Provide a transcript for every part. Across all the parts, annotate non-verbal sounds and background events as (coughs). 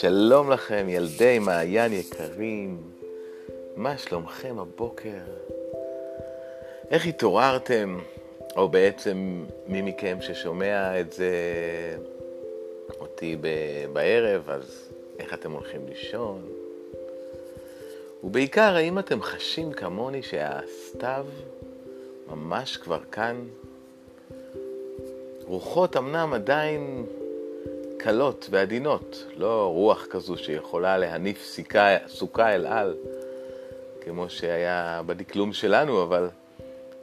שלום לכם, ילדי מעיין יקרים. מה שלומכם הבוקר? איך התעוררתם? או בעצם מי מכם ששומע את זה אותי בערב, אז איך אתם הולכים לישון? ובעיקר, האם אתם חשים כמוני שהסתיו ממש כבר כאן? רוחות אמנם עדיין קלות ועדינות, לא רוח כזו שיכולה להניף סוכה אל על, כמו שהיה בדקלום שלנו, אבל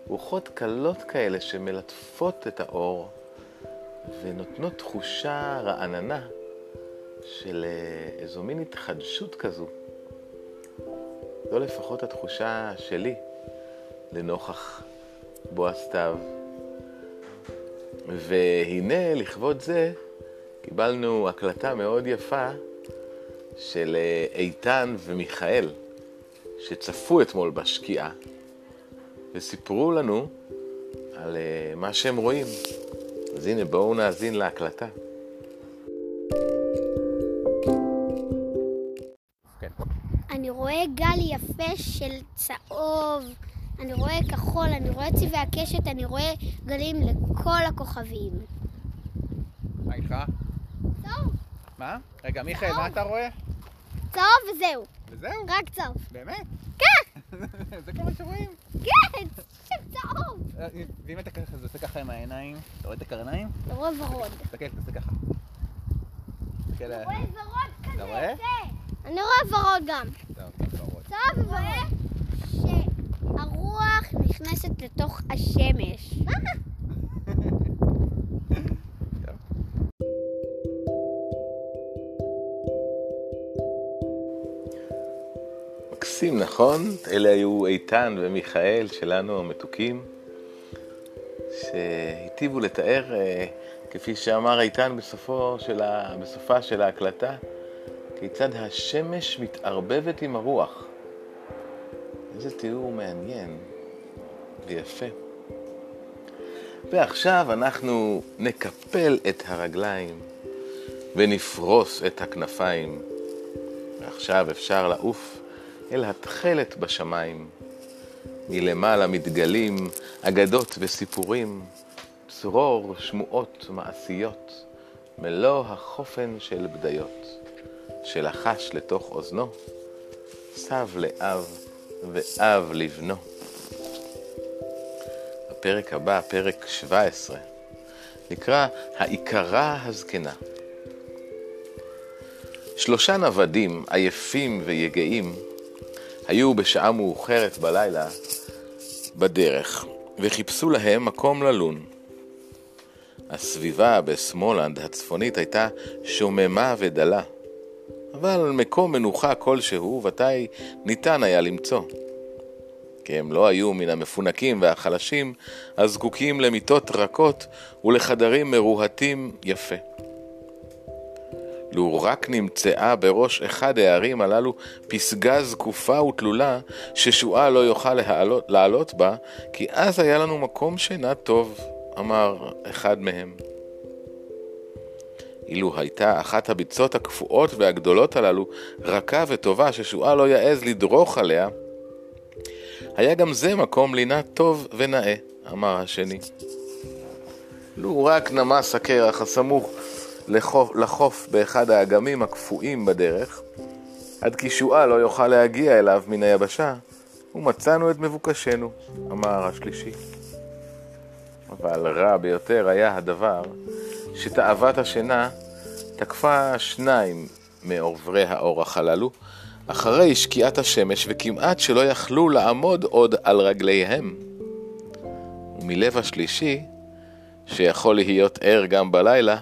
רוחות קלות כאלה שמלטפות את האור ונותנות תחושה רעננה של אה, איזו מין התחדשות כזו. זו לפחות התחושה שלי לנוכח בוא הסתיו. והנה, לכבוד זה, קיבלנו הקלטה מאוד יפה של אה, איתן ומיכאל, שצפו אתמול בשקיעה, וסיפרו לנו על אה, מה שהם רואים. אז הנה, בואו נאזין להקלטה. כן. אני רואה גל יפה של צהוב, אני רואה כחול, אני רואה צבעי הקשת, אני רואה גלים לכל הכוכבים. מה איתך? צהוב. מה? רגע, מיכאל, מה אתה רואה? צהוב וזהו. וזהו? רק צהוב. באמת? כן! (laughs) זה כל מה שרואים? כן! צהוב! אה, ואם אתה ככה, עושה ככה עם העיניים, אתה רואה את הקרניים? אתה רואה ורוד. תסתכל, תעשה ככה. תסתכל... אתה רואה ורוד כזה, אתה רואה? אני רואה ורוד גם. טוב, ורוד. צהוב רואה שהרוח נכנסת לתוך השמש. מקסים, נכון? אלה היו איתן ומיכאל שלנו המתוקים, שהיטיבו לתאר, אה, כפי שאמר איתן בסופו של ה... בסופה של ההקלטה, כיצד השמש מתערבבת עם הרוח. איזה תיאור מעניין ויפה. ועכשיו אנחנו נקפל את הרגליים ונפרוס את הכנפיים. ועכשיו אפשר לעוף אל התכלת בשמיים. מלמעלה מתגלים אגדות וסיפורים, צרור שמועות מעשיות, מלוא החופן של בדיות, שלחש לתוך אוזנו, סב לאב ואב לבנו. הפרק הבא, פרק 17, נקרא העיקרה הזקנה. שלושה נוודים עייפים ויגעים היו בשעה מאוחרת בלילה בדרך, וחיפשו להם מקום ללון. הסביבה בשמאלנד הצפונית הייתה שוממה ודלה, אבל מקום מנוחה כלשהו ודאי ניתן היה למצוא. כי הם לא היו מן המפונקים והחלשים הזקוקים למיטות רכות ולחדרים מרוהטים יפה. לו רק נמצאה בראש אחד הערים הללו פסגה זקופה ותלולה, ששועה לא יוכל להעלות, לעלות בה, כי אז היה לנו מקום שינה טוב, אמר אחד מהם. אילו הייתה אחת הביצות הקפואות והגדולות הללו רכה וטובה, ששועה לא יעז לדרוך עליה, היה גם זה מקום לינה טוב ונאה, אמר השני. לו רק נמס הקרח הסמוך לחוף, לחוף באחד האגמים הקפואים בדרך, עד כי שועה לא יוכל להגיע אליו מן היבשה, ומצאנו את מבוקשנו, אמר השלישי. אבל רע ביותר היה הדבר שתאוות השינה תקפה שניים מעוברי האורח הללו, אחרי שקיעת השמש, וכמעט שלא יכלו לעמוד עוד על רגליהם. ומלב השלישי, שיכול להיות ער גם בלילה,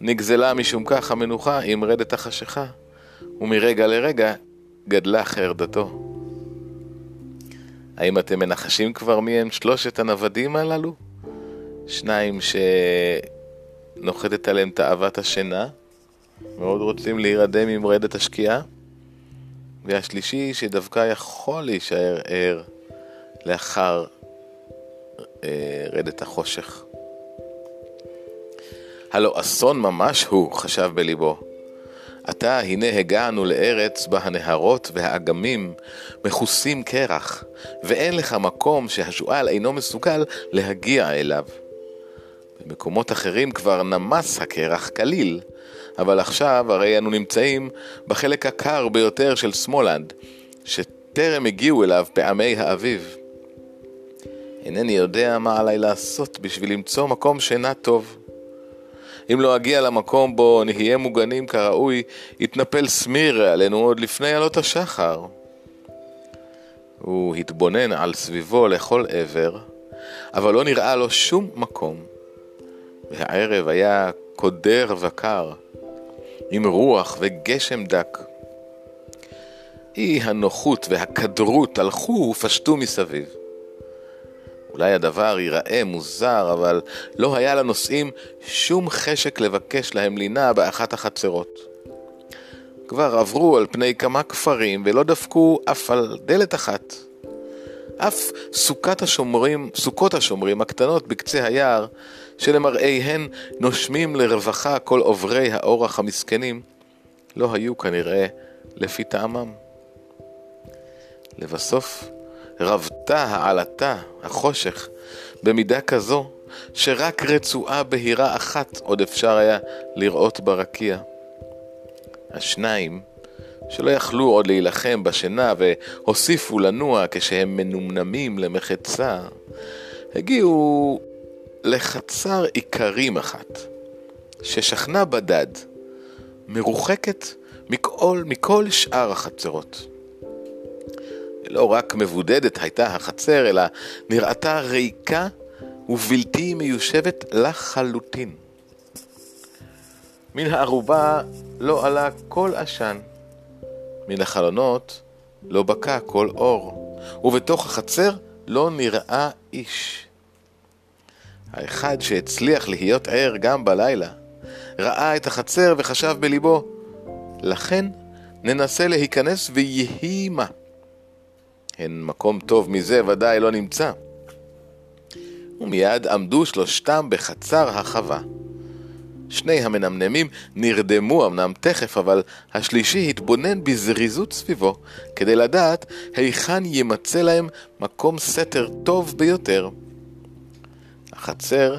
נגזלה משום כך המנוחה עם רדת החשיכה, ומרגע לרגע גדלה חרדתו. האם אתם מנחשים כבר מי הם שלושת הנוודים הללו? שניים שנוחתת עליהם תאוות השינה, מאוד רוצים להירדם עם רדת השקיעה, והשלישי שדווקא יכול להישאר ער לאחר אה, רדת החושך. הלא אסון ממש הוא, חשב בליבו. עתה הנה הגענו לארץ בה הנהרות והאגמים מכוסים קרח, ואין לך מקום שהשועל אינו מסוגל להגיע אליו. במקומות אחרים כבר נמס הקרח כליל, אבל עכשיו הרי אנו נמצאים בחלק הקר ביותר של שמאלנד, שטרם הגיעו אליו פעמי האביב. אינני יודע מה עליי לעשות בשביל למצוא מקום שינה טוב. אם לא אגיע למקום בו נהיה מוגנים כראוי, יתנפל סמיר עלינו עוד לפני עלות השחר. הוא התבונן על סביבו לכל עבר, אבל לא נראה לו שום מקום. והערב היה קודר וקר, עם רוח וגשם דק. אי הנוחות והכדרות הלכו ופשטו מסביב. אולי הדבר ייראה מוזר, אבל לא היה לנוסעים שום חשק לבקש להם לינה באחת החצרות. כבר עברו על פני כמה כפרים ולא דפקו אף על דלת אחת. אף סוכת השומרים, סוכות השומרים הקטנות בקצה היער, שלמראיהן נושמים לרווחה כל עוברי האורח המסכנים, לא היו כנראה לפי טעמם. לבסוף, רבתה העלתה, החושך, במידה כזו, שרק רצועה בהירה אחת עוד אפשר היה לראות ברקיע. השניים, שלא יכלו עוד להילחם בשינה והוסיפו לנוע כשהם מנומנמים למחצה, הגיעו לחצר איכרים אחת, ששכנה בדד, מרוחקת מכל, מכל שאר החצרות. לא רק מבודדת הייתה החצר, אלא נראתה ריקה ובלתי מיושבת לחלוטין. מן הערובה לא עלה כל עשן, מן החלונות לא בקע כל אור, ובתוך החצר לא נראה איש. האחד שהצליח להיות ער גם בלילה, ראה את החצר וחשב בליבו, לכן ננסה להיכנס ויהי מה. הן מקום טוב מזה ודאי לא נמצא. ומיד עמדו שלושתם בחצר החווה. שני המנמנמים נרדמו אמנם תכף, אבל השלישי התבונן בזריזות סביבו, כדי לדעת היכן יימצא להם מקום סתר טוב ביותר. החצר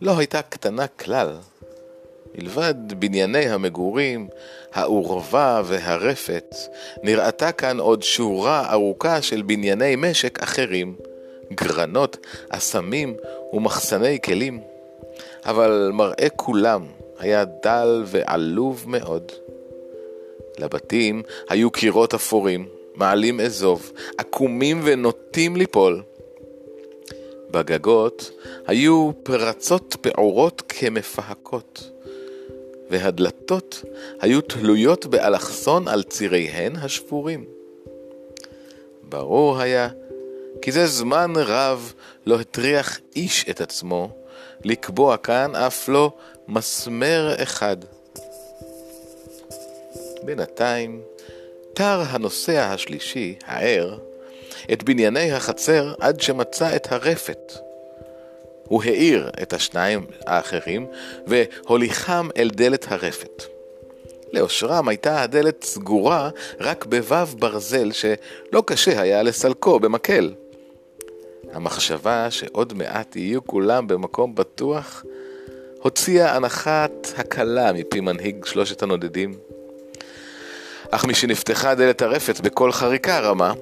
לא הייתה קטנה כלל. מלבד בנייני המגורים, העורבה והרפת, נראתה כאן עוד שורה ארוכה של בנייני משק אחרים, גרנות, אסמים ומחסני כלים. אבל מראה כולם היה דל ועלוב מאוד. לבתים היו קירות אפורים, מעלים אזוב, עקומים ונוטים ליפול. בגגות היו פרצות פעורות כמפהקות. והדלתות היו תלויות באלכסון על ציריהן השבורים. ברור היה כי זה זמן רב לא הטריח איש את עצמו לקבוע כאן אף לא מסמר אחד. בינתיים תר הנוסע השלישי, הער, את בנייני החצר עד שמצא את הרפת. הוא האיר את השניים האחרים והוליכם אל דלת הרפת. לאושרם הייתה הדלת סגורה רק בו"ב ברזל שלא קשה היה לסלקו במקל. המחשבה שעוד מעט יהיו כולם במקום בטוח הוציאה הנחת הקלה מפי מנהיג שלושת הנודדים. אך משנפתחה דלת הרפת בקול חריקה רמה,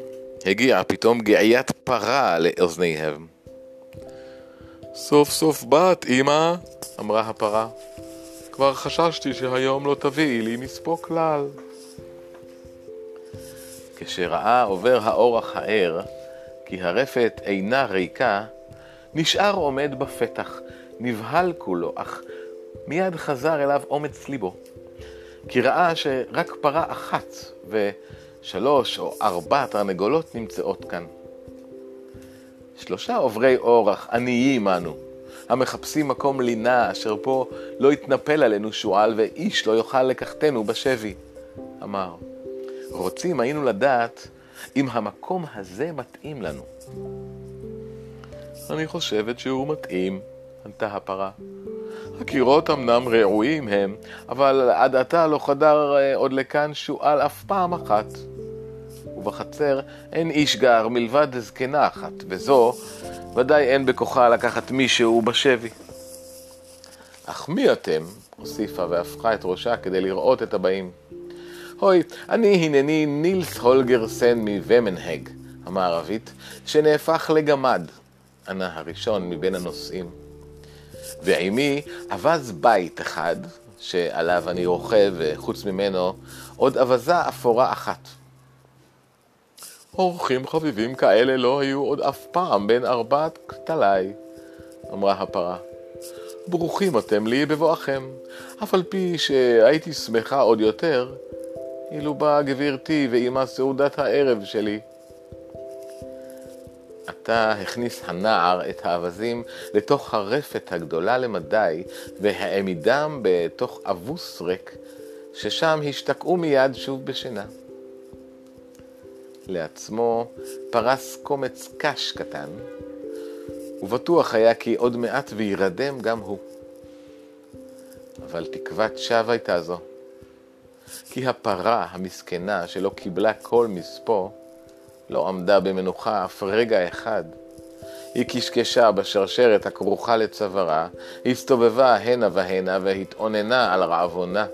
הגיעה פתאום גאיית פרה לאוזניהם. סוף סוף באת, אמא, אמרה הפרה. כבר חששתי שהיום לא תביאי לי מספו כלל. כשראה עובר האורח הער, כי הרפת אינה ריקה, נשאר עומד בפתח, נבהל כולו, אך מיד חזר אליו אומץ ליבו. כי ראה שרק פרה אחת ושלוש או ארבע תרנגולות נמצאות כאן. שלושה עוברי אורח, עניים אנו, המחפשים מקום לינה, אשר פה לא יתנפל עלינו שועל, ואיש לא יוכל לקחתנו בשבי. אמר, רוצים היינו לדעת אם המקום הזה מתאים לנו. אני חושבת שהוא מתאים, ענתה הפרה. הקירות אמנם רעועים הם, אבל עד עתה לא חדר אה, עוד לכאן שועל אף פעם אחת. ובחצר אין איש גר מלבד זקנה אחת, וזו ודאי אין בכוחה לקחת מישהו בשבי. אך מי אתם? הוסיפה והפכה את ראשה כדי לראות את הבאים. הוי, אני הנני נילס הולגרסן מוומנהג המערבית, שנהפך לגמד, ענה הראשון מבין הנוסעים. ועימי אבז בית אחד, שעליו אני רוכב, וחוץ ממנו עוד אבזה אפורה אחת. אורחים חביבים כאלה לא היו עוד אף פעם בין ארבעת כתליי, אמרה הפרה. ברוכים אתם לי בבואכם, אף על פי שהייתי שמחה עוד יותר, אילו באה גברתי ועימה סעודת הערב שלי. עתה הכניס הנער את האווזים לתוך הרפת הגדולה למדי, והעמידם בתוך אבוס ריק, ששם השתקעו מיד שוב בשינה. לעצמו פרס קומץ קש קטן, ובטוח היה כי עוד מעט וירדם גם הוא. אבל תקוות שווא הייתה זו. כי הפרה המסכנה שלא קיבלה כל מספו, לא עמדה במנוחה אף רגע אחד. היא קשקשה בשרשרת הכרוכה לצווארה, הסתובבה הנה והנה והתאוננה על רעבונה.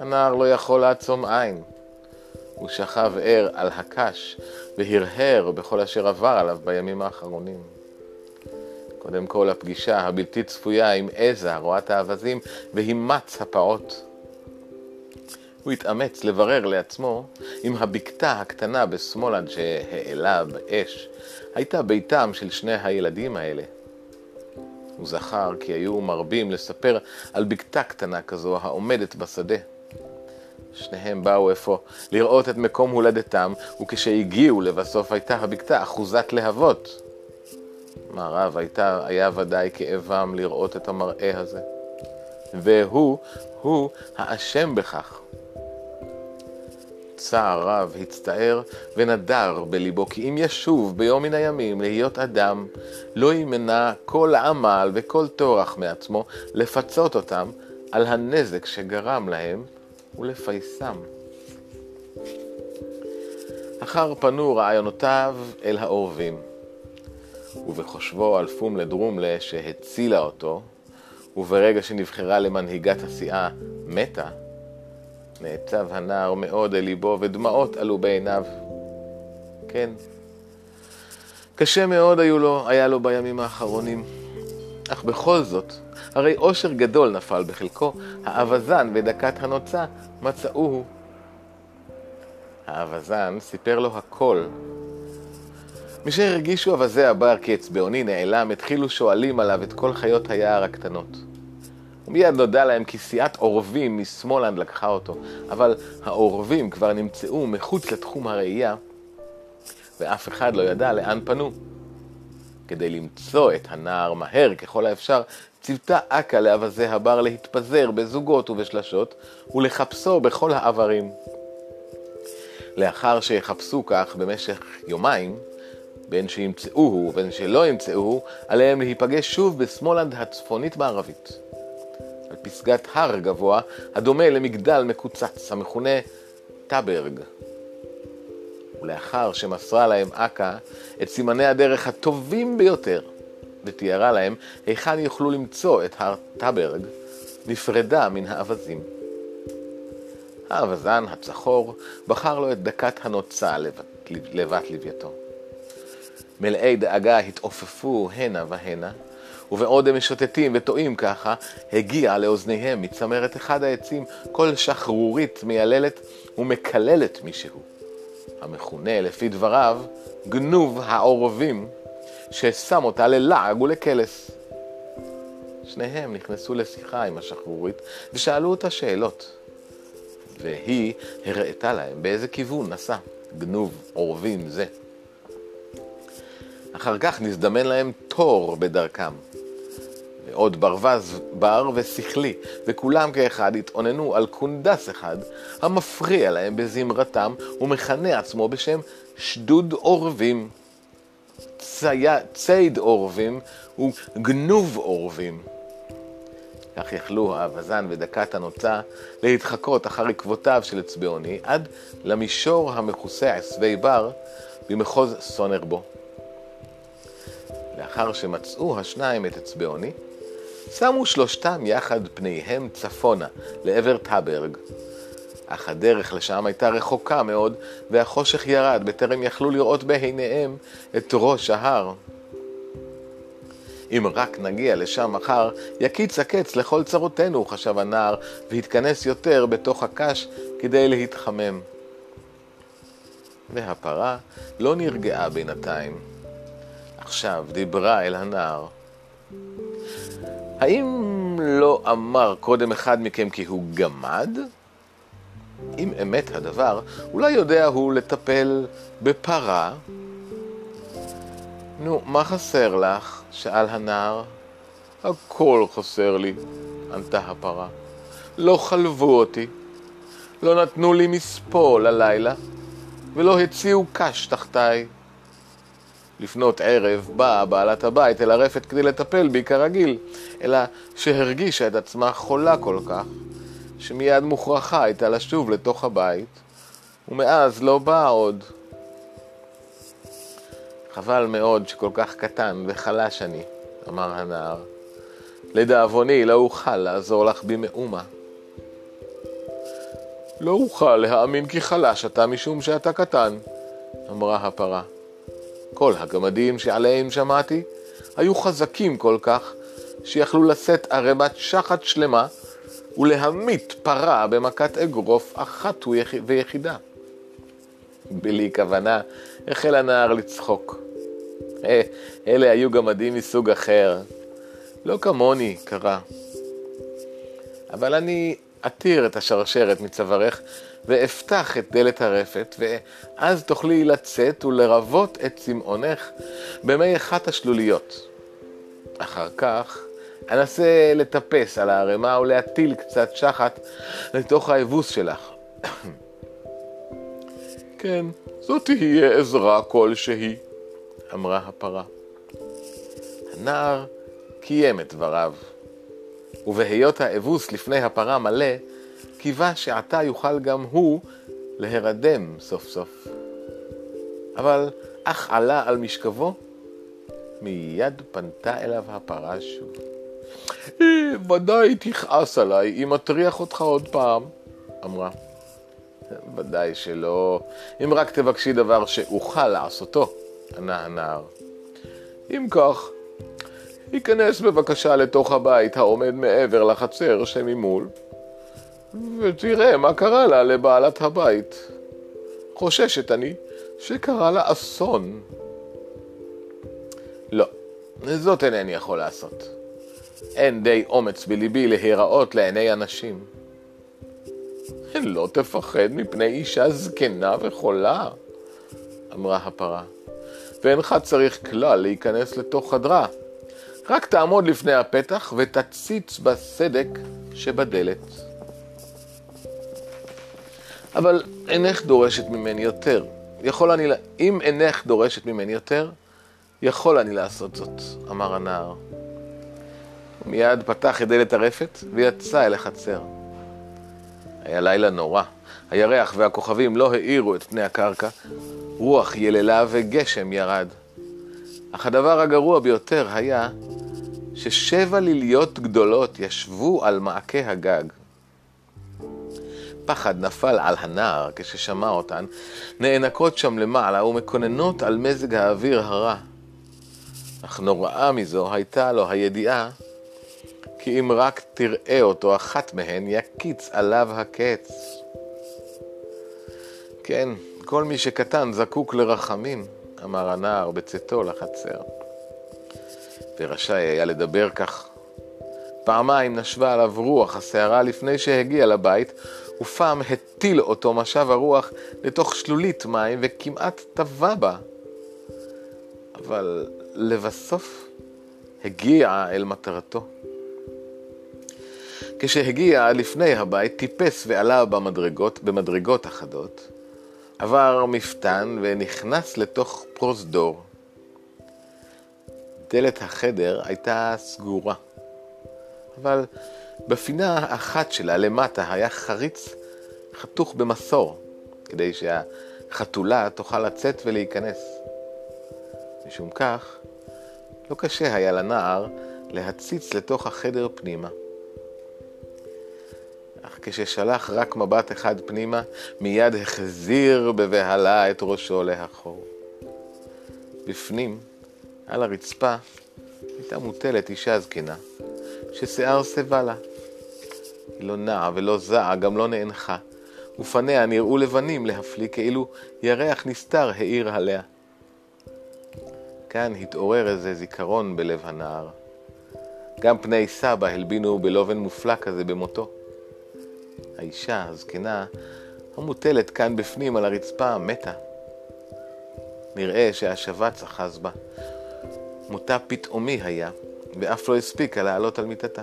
הנער לא יכול לעצום עין. הוא שכב ער על הקש והרהר בכל אשר עבר עליו בימים האחרונים. קודם כל הפגישה הבלתי צפויה עם עזה, רועת האווזים, והימץ הפעוט. הוא התאמץ לברר לעצמו אם הבקתה הקטנה בשמאלנד שהעלה באש הייתה ביתם של שני הילדים האלה. הוא זכר כי היו מרבים לספר על בקתה קטנה כזו העומדת בשדה. שניהם באו אפוא לראות את מקום הולדתם, וכשהגיעו לבסוף הייתה הבקתה אחוזת להבות. מה רב הייתה, היה ודאי כאבם לראות את המראה הזה. והוא, הוא האשם בכך. צער רב הצטער ונדר בליבו, כי אם ישוב ביום מן הימים להיות אדם, לא ימנע כל עמל וכל טורח מעצמו לפצות אותם על הנזק שגרם להם ולפייסם. אחר פנו רעיונותיו אל העורבים, ובחושבו על פום לדרומלה שהצילה אותו, וברגע שנבחרה למנהיגת הסיעה מתה, נעצב הנער מאוד אל ליבו ודמעות עלו בעיניו. כן, קשה מאוד היו לו, היה לו בימים האחרונים, אך בכל זאת, הרי עושר גדול נפל בחלקו, האווזן ודקת הנוצה מצאוהו. האווזן סיפר לו הכל. משהר הרגישו אווזי הבר כי אצבעוני נעלם, התחילו שואלים עליו את כל חיות היער הקטנות. ומיד נודע להם כי סיעת עורבים משמאלנד לקחה אותו, אבל העורבים כבר נמצאו מחוץ לתחום הראייה, ואף אחד לא ידע לאן פנו. כדי למצוא את הנער מהר ככל האפשר, ציוותה אכ"א לאווזי הבר להתפזר בזוגות ובשלשות, ולחפשו בכל העברים. לאחר שיחפשו כך במשך יומיים, בין שימצאוהו ובין שלא ימצאוהו, עליהם להיפגש שוב בשמאלנד הצפונית-מערבית. על פסגת הר גבוה, הדומה למגדל מקוצץ, המכונה טאברג. ולאחר שמסרה להם אכ"א את סימני הדרך הטובים ביותר, ותיארה להם היכן יוכלו למצוא את הר טאברג, נפרדה מן האווזים. האווזן הצחור בחר לו את דקת הנוצה לבת, לבת לוויתו. מלאי דאגה התעופפו הנה והנה, ובעוד הם משוטטים וטועים ככה, הגיע לאוזניהם מצמרת אחד העצים קול שחרורית מייללת ומקללת מישהו, המכונה לפי דבריו גנוב העורבים, ששם אותה ללעג ולקלס. שניהם נכנסו לשיחה עם השחרורית ושאלו אותה שאלות, והיא הראתה להם באיזה כיוון נסע גנוב עורבים זה. אחר כך נזדמן להם תור בדרכם. ועוד ברווז בר ושכלי, וכולם כאחד התאוננו על קונדס אחד, המפריע להם בזמרתם, ומכנה עצמו בשם שדוד עורבים. צי... ציד עורבים וגנוב עורבים. כך יכלו האווזן ודקת הנוצה להתחקות אחר עקבותיו של אצבעוני עד למישור המכוסה עשבי בר במחוז סונרבו. לאחר שמצאו השניים את אצבעוני, שמו שלושתם יחד פניהם צפונה, לעבר טאברג. אך הדרך לשם הייתה רחוקה מאוד, והחושך ירד בטרם יכלו לראות בעיניהם את ראש ההר. אם רק נגיע לשם מחר, יקיץ הקץ לכל צרותינו, חשב הנער, והתכנס יותר בתוך הקש כדי להתחמם. והפרה לא נרגעה בינתיים. עכשיו דיברה אל הנער. האם לא אמר קודם אחד מכם כי הוא גמד? אם אמת הדבר, אולי יודע הוא לטפל בפרה? נו, מה חסר לך? שאל הנער. הכל חסר לי, ענתה הפרה. לא חלבו אותי, לא נתנו לי מספוא ללילה, ולא הציעו קש תחתיי. לפנות ערב באה בעלת הבית אל הרפת כדי לטפל בי כרגיל, אלא שהרגישה את עצמה חולה כל כך, שמיד מוכרחה הייתה לשוב לתוך הבית, ומאז לא באה עוד. חבל מאוד שכל כך קטן וחלש אני, אמר הנער. לדאבוני לא אוכל לעזור לך במאומה. לא אוכל להאמין כי חלש אתה משום שאתה קטן, אמרה הפרה. כל הגמדים שעליהם שמעתי היו חזקים כל כך שיכלו לשאת ערימת שחת שלמה ולהמית פרה במכת אגרוף אחת ויחידה. בלי כוונה החל הנער לצחוק. אה, אלה היו גמדים מסוג אחר, לא כמוני, קרה. אבל אני אתיר את השרשרת מצווארך ואפתח את דלת הרפת, ואז תוכלי לצאת ולרבות את צמאונך במי אחת השלוליות. אחר כך אנסה לטפס על הערימה ולהטיל קצת שחת לתוך האבוס שלך. (coughs) כן, זאת תהיה עזרה כלשהי, אמרה הפרה. הנער קיים את דבריו, ובהיות האבוס לפני הפרה מלא, קיווה שעתה יוכל גם הוא להרדם סוף סוף. אבל אך עלה על משכבו, מיד פנתה אליו הפרה שוב. ודאי תכעס עליי אם אטריח אותך עוד פעם, אמרה. ודאי שלא, אם רק תבקשי דבר שאוכל לעשותו, ענה הנער. אם כך, היכנס בבקשה לתוך הבית העומד מעבר לחצר שממול, ותראה מה קרה לה לבעלת הבית. חוששת אני שקרה לה אסון. לא, זאת אינני יכול לעשות. אין די אומץ בליבי להיראות לעיני אנשים. לא תפחד מפני אישה זקנה וחולה, אמרה הפרה, ואינך צריך כלל להיכנס לתוך חדרה. רק תעמוד לפני הפתח ותציץ בסדק שבדלת. אבל אינך דורשת ממני יותר. יכול אני, אם אינך דורשת ממני יותר, יכול אני לעשות זאת, אמר הנער. מיד פתח את דלת הרפת ויצא אל החצר. היה לילה נורא. הירח והכוכבים לא האירו את פני הקרקע, רוח יללה וגשם ירד. אך הדבר הגרוע ביותר היה ששבע ליליות גדולות ישבו על מעקה הגג. פחד נפל על הנער כששמע אותן, נאנקות שם למעלה ומקוננות על מזג האוויר הרע. אך נוראה מזו הייתה לו הידיעה כי אם רק תראה אותו אחת מהן, יקיץ עליו הקץ. כן, כל מי שקטן זקוק לרחמים, אמר הנער בצאתו לחצר. ורשאי היה לדבר כך. פעמיים נשבה עליו רוח הסערה לפני שהגיע לבית, ופעם הטיל אותו משב הרוח לתוך שלולית מים וכמעט טבע בה. אבל לבסוף הגיע אל מטרתו. כשהגיע לפני הבית, טיפס ועלה במדרגות, במדרגות אחדות, עבר מפתן ונכנס לתוך פרוזדור. דלת החדר הייתה סגורה, אבל בפינה האחת שלה למטה היה חריץ חתוך במסור, כדי שהחתולה תוכל לצאת ולהיכנס. משום כך, לא קשה היה לנער להציץ לתוך החדר פנימה. כששלח רק מבט אחד פנימה, מיד החזיר בבהלה את ראשו לאחור. בפנים, על הרצפה, הייתה מוטלת אישה זקנה, ששיער שיבה לה. היא לא נעה ולא זעה, גם לא נאנחה, ופניה נראו לבנים להפליא, כאילו ירח נסתר האיר עליה. כאן התעורר איזה זיכרון בלב הנער. גם פני סבא הלבינו בלובן מופלא כזה במותו. האישה הזקנה המוטלת כאן בפנים על הרצפה מתה. נראה שהשבץ אחז בה. מותה פתאומי היה, ואף לא הספיקה לעלות על מיטתה.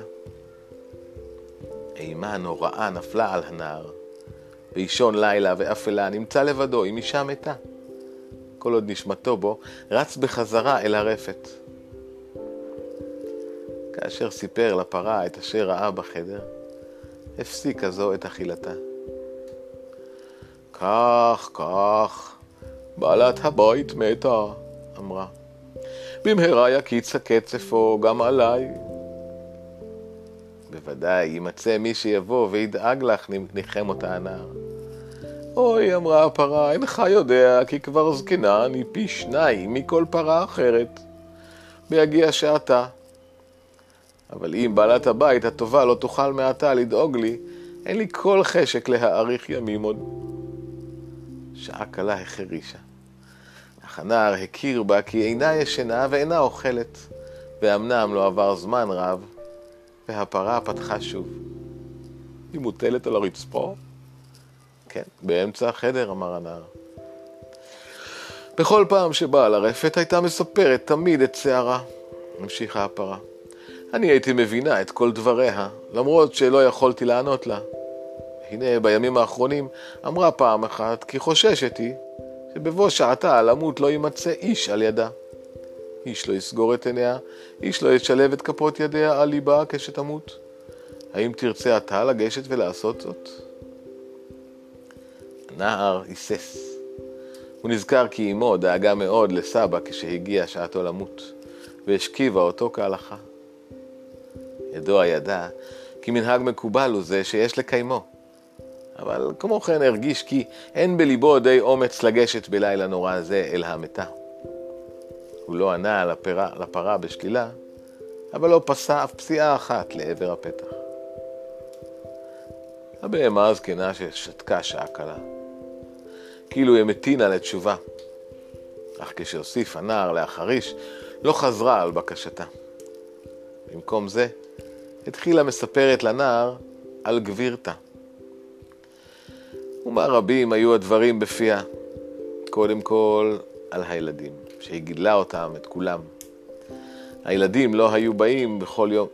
אימה נוראה נפלה על הנער. באישון לילה ואפלה נמצא לבדו עם אישה מתה. כל עוד נשמתו בו, רץ בחזרה אל הרפת. כאשר סיפר לפרה את אשר ראה בחדר, הפסיקה זו את אכילתה. כך, כך, בעלת הבית מתה, אמרה. במהרה יקיץ הקצפו גם עליי. בוודאי יימצא מי שיבוא וידאג לך, ניחם אותה הנער. אוי, אמרה הפרה, אינך יודע כי כבר זקנה אני פי שניים מכל פרה אחרת. ויגיע שעתה. אבל אם בעלת הבית הטובה לא תוכל מעתה לדאוג לי, אין לי כל חשק להאריך ימים עוד. שעה קלה החרישה. אך הנער הכיר בה כי אינה ישנה ואינה אוכלת, ואמנם לא עבר זמן רב, והפרה פתחה שוב. היא מוטלת על הרצפה? כן, באמצע החדר, אמר הנער. בכל פעם שבאה לרפת הייתה מספרת תמיד את שערה, המשיכה הפרה. אני הייתי מבינה את כל דבריה, למרות שלא יכולתי לענות לה. הנה, בימים האחרונים אמרה פעם אחת כי חוששת היא שבבוא שעתה למות לא יימצא איש על ידה. איש לא יסגור את עיניה, איש לא ישלב את כפות ידיה על ליבה כשתמות. האם תרצה אתה לגשת ולעשות זאת? הנער היסס. הוא נזכר כי אמו דאגה מאוד לסבא כשהגיעה שעתו למות, והשכיבה אותו כהלכה. ידוע ידע כי מנהג מקובל הוא זה שיש לקיימו. אבל כמו כן הרגיש כי אין בליבו די אומץ לגשת בלילה נורא זה אל המתה. הוא לא ענה לפרה, לפרה בשלילה, אבל לא פסע אף פסיעה אחת לעבר הפתח. הבהמה הזקנה ששתקה שעה קלה. כאילו היא המתינה לתשובה. אך כשהוסיף הנער להחריש, לא חזרה על בקשתה. במקום זה, התחילה מספרת לנער על גבירתה. ומה רבים היו הדברים בפיה. קודם כל, על הילדים, שהיא גידלה אותם, את כולם. הילדים לא היו באים בכל יום,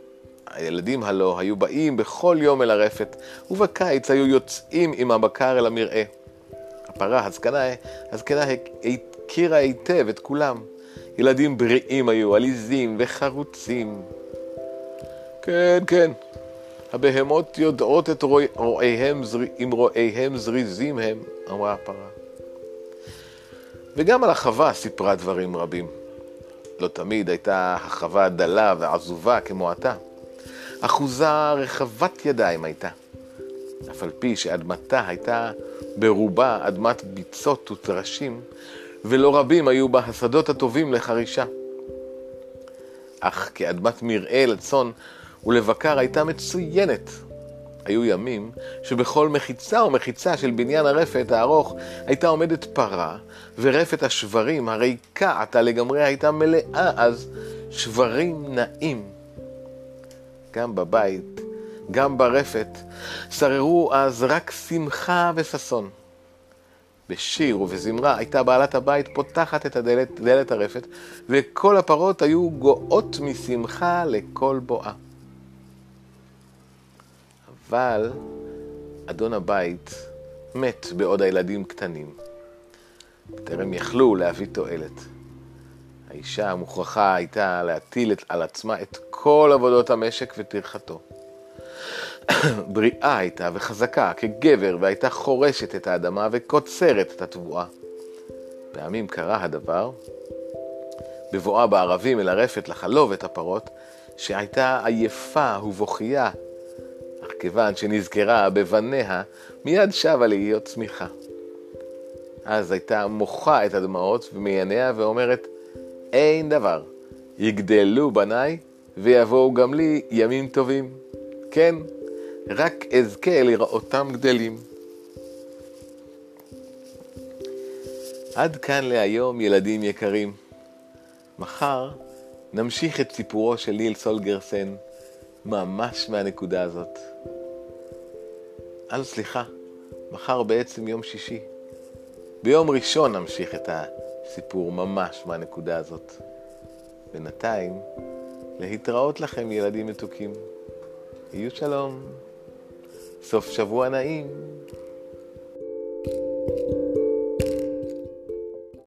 הילדים הלא היו באים בכל יום אל הרפת, ובקיץ היו יוצאים עם הבקר אל המרעה. הפרה הזקנה, הזקנה הכירה היטב את כולם. ילדים בריאים היו, עליזים וחרוצים. כן, כן, הבהמות יודעות את רואיהם, אם רואיהם זריזים הם, אמרה הפרה. וגם על החווה סיפרה דברים רבים. לא תמיד הייתה החווה דלה ועזובה כמו אתה. אחוזה רחבת ידיים הייתה. אף על פי שאדמתה הייתה ברובה אדמת ביצות וטרשים, ולא רבים היו בה השדות הטובים לחרישה. אך כאדמת מרעה לצאן ולבקר הייתה מצוינת. היו ימים שבכל מחיצה ומחיצה של בניין הרפת הארוך הייתה עומדת פרה, ורפת השברים הריקה עתה לגמרי הייתה מלאה אז שברים נעים. גם בבית, גם ברפת, שררו אז רק שמחה וששון. בשיר ובזמרה הייתה בעלת הבית פותחת את הדלת, דלת הרפת, וכל הפרות היו גואות משמחה לכל בואה. אבל אדון הבית מת בעוד הילדים קטנים. בטרם יכלו להביא תועלת. האישה המוכרחה הייתה להטיל על עצמה את כל עבודות המשק וטרחתו. (clears throat) בריאה הייתה וחזקה כגבר, והייתה חורשת את האדמה וקוצרת את התבואה. פעמים קרה הדבר, בבואה בערבים אל הרפת לחלוב את הפרות, שהייתה עייפה ובוכייה, כיוון שנזכרה בבניה, מיד שבה להיות צמיחה. אז הייתה מוחה את הדמעות ומייניה ואומרת, אין דבר, יגדלו בניי ויבואו גם לי ימים טובים. כן, רק אזכה לראותם גדלים. עד כאן להיום, ילדים יקרים. מחר נמשיך את סיפורו של ליל סולגרסן ממש מהנקודה הזאת. אז סליחה, מחר בעצם יום שישי. ביום ראשון נמשיך את הסיפור ממש מהנקודה הזאת. בינתיים, להתראות לכם ילדים מתוקים. יהיו שלום. סוף שבוע נעים.